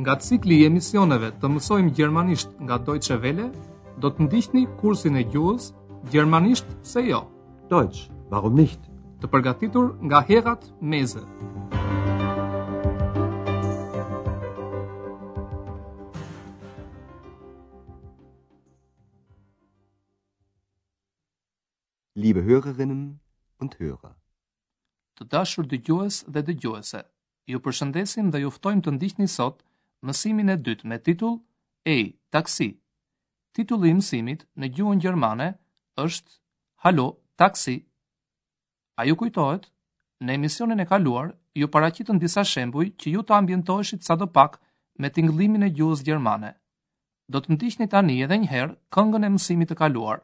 Nga cikli i emisioneve të mësojmë gjermanisht nga Deutsche Welle, do të ndiqni kursin e gjuhës Gjermanisht pse jo? Deutsch, warum nicht? Të përgatitur nga Herrad Meese. Liebe Hörerinnen und Hörer. Të dashur dëgjues dhe dëgjuese, ju përshëndesim dhe ju ftojmë të ndiqni sot mësimin e dytë me titull E, taksi. Titulli i mësimit në gjuhën gjermane është Hallo, Taxi. A ju kujtohet? Në emisionin e kaluar, ju paraqitëm disa shembuj që ju të ambientoheshit sadopak me tingëllimin e gjuhës gjermane. Do të ndiqni tani edhe njëherë këngën e mësimit të kaluar.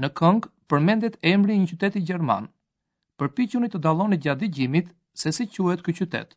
Në këngë përmendet emri i një qyteti gjerman. Përpiquni të dalloni gjatë dëgjimit se si quhet ky qytet.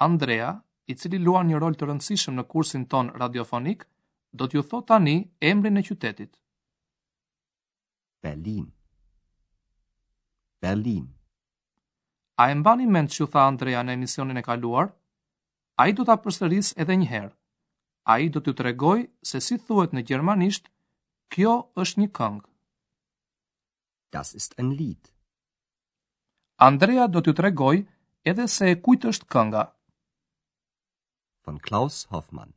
Andrea, i cili luan një rol të rëndësishëm në kursin tonë radiofonik, do t'ju thotë tani emrin e qytetit. Berlin. Berlin. A e mbani mend ç'ju tha Andrea në emisionin e kaluar? Ai do ta përsërisë edhe njëherë. Ai do t'ju tregojë se si thuhet në gjermanisht, kjo është një këngë. Das ist ein Lied. Andrea do t'ju tregojë edhe se e kujt është kënga. Von Klaus Hoffmann.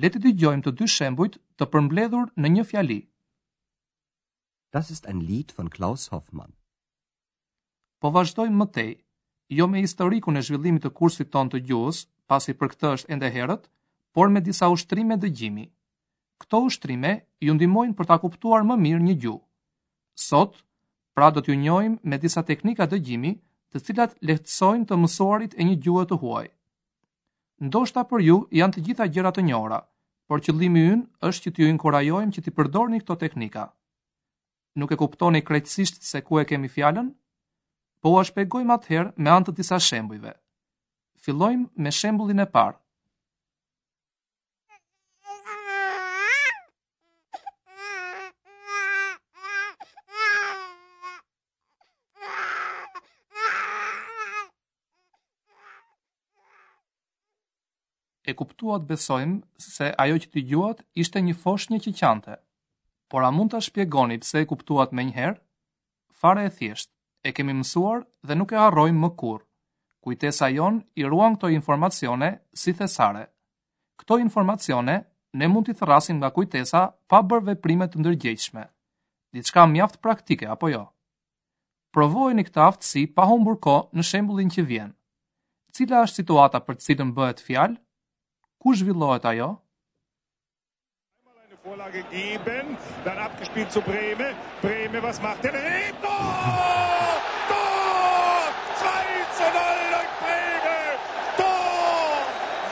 Le t'i dëgjojmë të dy shembujt të përmbledhur në një fjali. Das ist ein Lied von Klaus Hoffmann. Po vazhdojmë më tej, jo me historikun e zhvillimit të kursit tonë të gjuhës, pasi për këtë është ende herët, por me disa ushtrime dëgjimi. Këto ushtrime ju ndihmojnë për ta kuptuar më mirë një gjuhë. Sot, pra do t'ju njohim me disa teknika dëgjimi, të cilat lehtësojnë të mësuarit e një gjuhe të huaj. Ndoshta për ju janë të gjitha gjëra të njohura, por qëllimi ynë është që t'ju inkurajojmë që t'i përdorni këto teknika. nuk e kuptoni krejtësisht se ku e kemi fjalën? Po ua shpjegojmë atëherë me anë të disa shembujve. Fillojmë me shembullin e parë. E kuptuat besojmë se ajo që dëgjuat ishte një foshnje që qante. Por a mund ta shpjegoni pse e kuptuat menjëherë? Fare e thjeshtë, e kemi mësuar dhe nuk e harrojmë më kurrë. Kujtesa jonë i ruan këto informacione si thesare. Këto informacione ne mund t'i thërrasim nga kujtesa pa bërë veprime të ndërgjegjshme. Diçka mjaft praktike, apo jo? Provojeni këtë aftësi pa humbur kohë në shembullin që vjen. Cila është situata për të cilën bëhet fjalë? Ku zhvillohet ajo? Vorlage geben, dann abgespielt zu Brehme. Brehme, was macht er? Tor! Tor! 2 zu 0 und Brehme! Tor!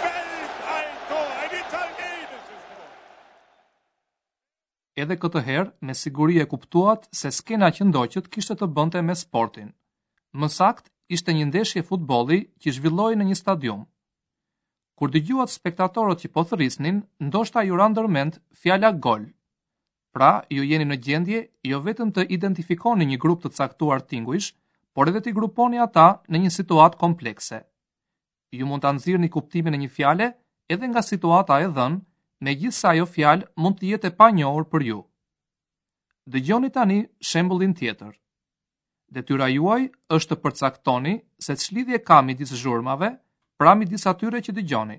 Welch ein Tor, ein italienisches Tor! Edhe këtë herë, me siguri e kuptuat se skena që ndoqët kishte të bënte me sportin. Më saktë, ishte një ndeshje futbolli që zhvillohej në një stadium. Kur dëgjuat spektatorët që po thërrisnin, ndoshta ju ra ndërmend fjala gol. Pra, ju jeni në gjendje jo vetëm të identifikoni një grup të caktuar tingujsh, por edhe t'i gruponi ata në një situatë komplekse. Ju mund ta nxirrni kuptimin e një fjale edhe nga situata e dhënë, megjithëse ajo fjalë mund të jetë e panjohur për ju. Dëgjoni tani shembullin tjetër. Detyra juaj është të përcaktoni se ç'lidhje ka midis zhurmave, pra midis atyre që dëgjoni.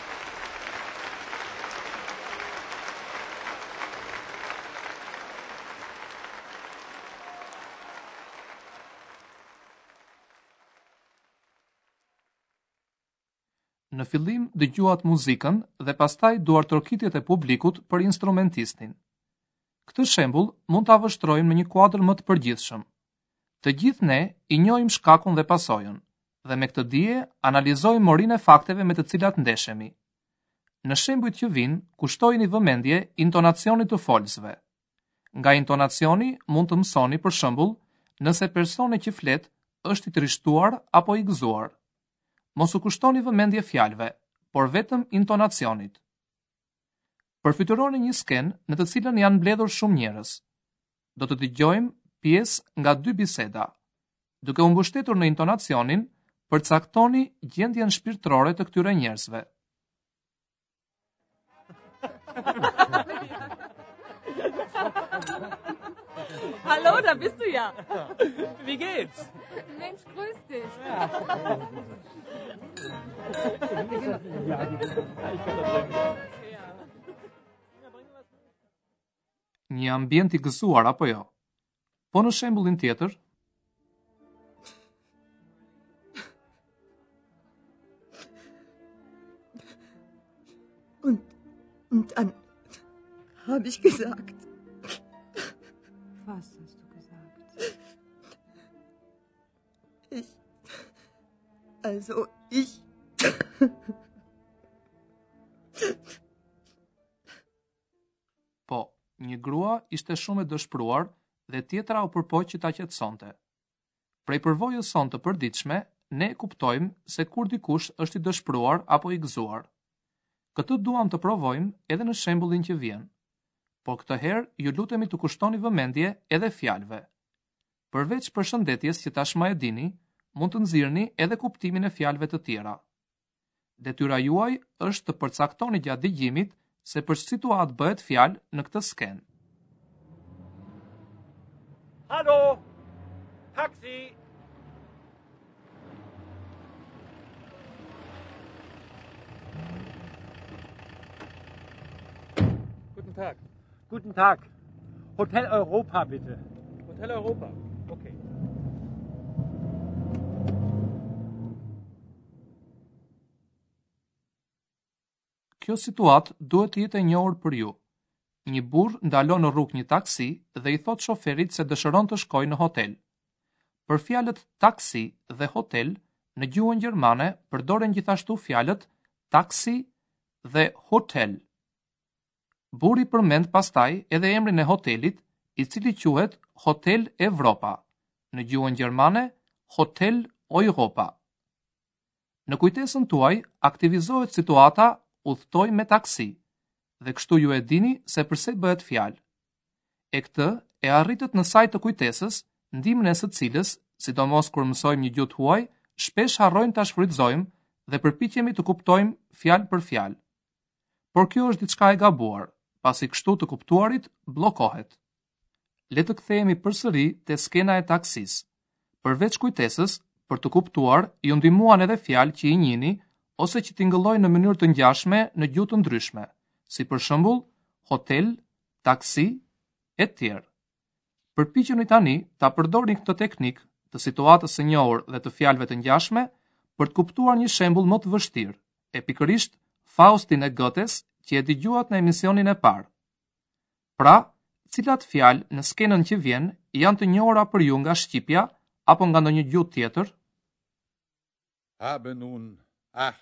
Në fillim dëgjuat muzikën dhe pastaj duartrokitjet e publikut për instrumentistin. Këtë shembull mund ta vështrojmë në një kuadër më të përgjithshëm, Të gjithë ne i njohim shkakun dhe pasojën, dhe me këtë dije analizojmë morinë e fakteve me të cilat ndeshemi. Në shembujt që vijnë, kushtojini vëmendje intonacionit të folësve. Nga intonacioni mund të mësoni, për shembull, nëse personi që flet është i trishtuar apo i gëzuar. Mos u kushtoni vëmendje fjalëve, por vetëm intonacionit. Përfytyroni një skenë në të cilën janë mbledhur shumë njerëz. Do të dëgjojmë pjesë nga dy biseda. Duke u mbështetur në intonacionin, përcaktoni gjendjen shpirtërore të këtyre njerëzve. Hallo, da bist du ja. Wie geht's? Mensch, Grüß dich. Një ambient i gëzuar apo jo? Po në shembullin tjetër, Und, und dann habe ich gesagt. Was hast du gesagt? Ich. Also, ich. Po, një grua ishte shumë e dëshpëruar dhe tjetra u përpoq që ta qetësonte. Prej përvojës sonë të përditshme, ne e kuptojmë se kur dikush është i dëshpëruar apo i gëzuar. Këtë duam të provojmë edhe në shembullin që vjen. Por këtë herë ju lutemi të kushtoni vëmendje edhe fjalëve. Përveç përshëndetjes që tashmë e dini, mund të nxirrni edhe kuptimin e fjalëve të tjera. Detyra juaj është të përcaktoni gjatë dëgjimit se për situatë bëhet fjalë në këtë skenë. Hallo, Taxi, Guten Tag. Guten Tag. Hotel Europa, bitte. Hotel Europa. Okay. Kjo situatë duhet të jetë e njohur për ju. Një burrë ndalon në rrugë një taksi dhe i thotë shoferit se dëshiron të shkojë në hotel. Për fjalët taksi dhe hotel, në gjuhën gjermane përdoren gjithashtu fjalët taksi dhe hotel. Burri përmend pastaj edhe emrin e hotelit, i cili quhet Hotel Evropa, në gjuhën gjermane Hotel Europa. Në kujtesën tuaj aktivizohet situata udhëtoj me taksi dhe kështu ju e dini se për se bëhet fjalë. E këtë e arritët në saje të kujtesës, ndihmën e së cilës, sidomos kur mësojmë një gjuhë të huaj, shpesh harrojmë ta shfrytëzojmë dhe përpiqemi të kuptojmë fjalë për fjalë. Por kjo është diçka e gabuar, pasi kështu të kuptuarit bllokohet. Le të kthehemi përsëri te skena e taksisë. Përveç kujtesës, për të kuptuar, ju ndihmuan edhe fjalë që i njihni ose që tingëllojnë në mënyrë të ngjashme në gjuhë të ndryshme, si për shembull hotel, taksi, e tjerë. Përpiquni tani ta përdorni këtë teknikë të situatës së njohur dhe të fjalëve të ngjashme për të kuptuar një shembull më të vështirë, e pikërisht Faustin e Gëtes që e dëgjuat në emisionin e parë. Pra, cilat fjalë në skenën që vjen janë të njohura për ju nga shqipja apo nga ndonjë gjuhë tjetër? Habe nun, ach,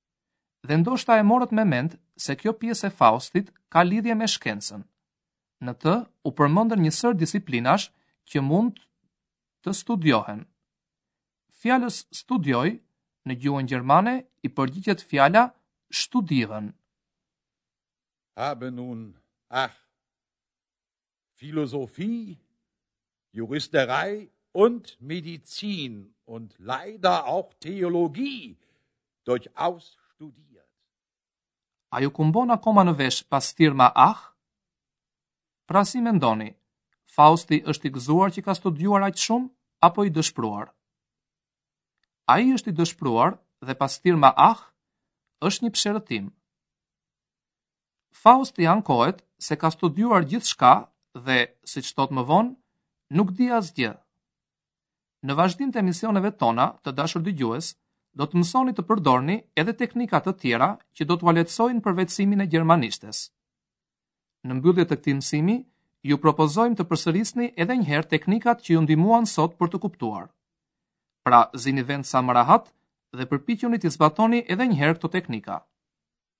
Dhe ndoshta e morët me mend se kjo pjesë e Faustit ka lidhje me shkencën. Në të u përmendën një sërë disiplinash që mund të studiohen. Fjalës studioj në gjuhën gjermane i përgjigjet fjala studieren. Habe nun, ach. Philosophie, Juristerei und Medizin und leider auch Theologie durchaus studiert. A ju kumbon akoma në vesh pas firma ah? Pra si mendoni, Fausti është i gëzuar që ka studiuar aq shumë apo i dëshpëruar? Ai është i dëshpëruar dhe pasthirrma ah është një psherëtimë. Fausti ankohet se ka studiuar gjithçka dhe, siç thotë më vonë, nuk di asgjë. Në vazhdim të emisioneve tona, të dashur dëgjues, do të mësoni të përdorni edhe teknika të tjera që do t'ua lehtësojnë përvetësimin e gjermanishtes. Në mbyllje të këtij mësimi, ju propozojmë të përsërisni edhe një herë teknikat që ju ndihmuan sot për të kuptuar. Pra, zini vend sa më rahat dhe përpiquni t'i zbatoni edhe një herë këto teknika.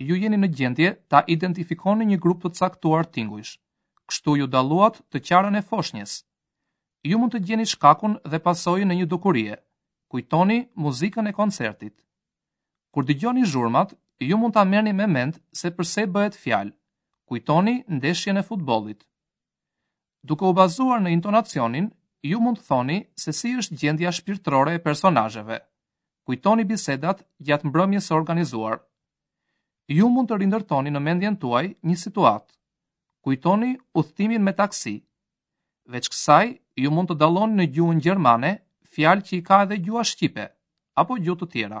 Ju jeni në gjendje ta identifikoni një grup të caktuar tingujsh. Kështu ju dalluat të qarën e foshnjes. Ju mund të gjeni shkakun dhe pasojën në një dukurie. Kujtoni muzikën e koncertit. Kur dëgjoni zhurmat, ju mund ta merrni me mend se përse bëhet fjalë. Kujtoni ndeshjen e futbollit. Duke u bazuar në intonacionin, ju mund të thoni se si është gjendja shpirtërore e personazheve. Kujtoni bisedat gjatë mbrëmjes së organizuar. Ju mund të rindërtoni në mendjen tuaj një situatë. Kujtoni udhëtimin me taksi. Veç kësaj, ju mund të dalloni në gjuhën gjermane fjalë që i ka edhe gjuha shqipe apo gjuhë të tjera.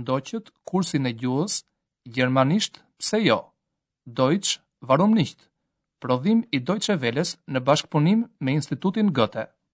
Ndoqët kursin e gjuhës gjermanisht pse jo? Deutsch warum nicht? Prodhim i Deutsche Welles në bashkëpunim me Institutin Goethe.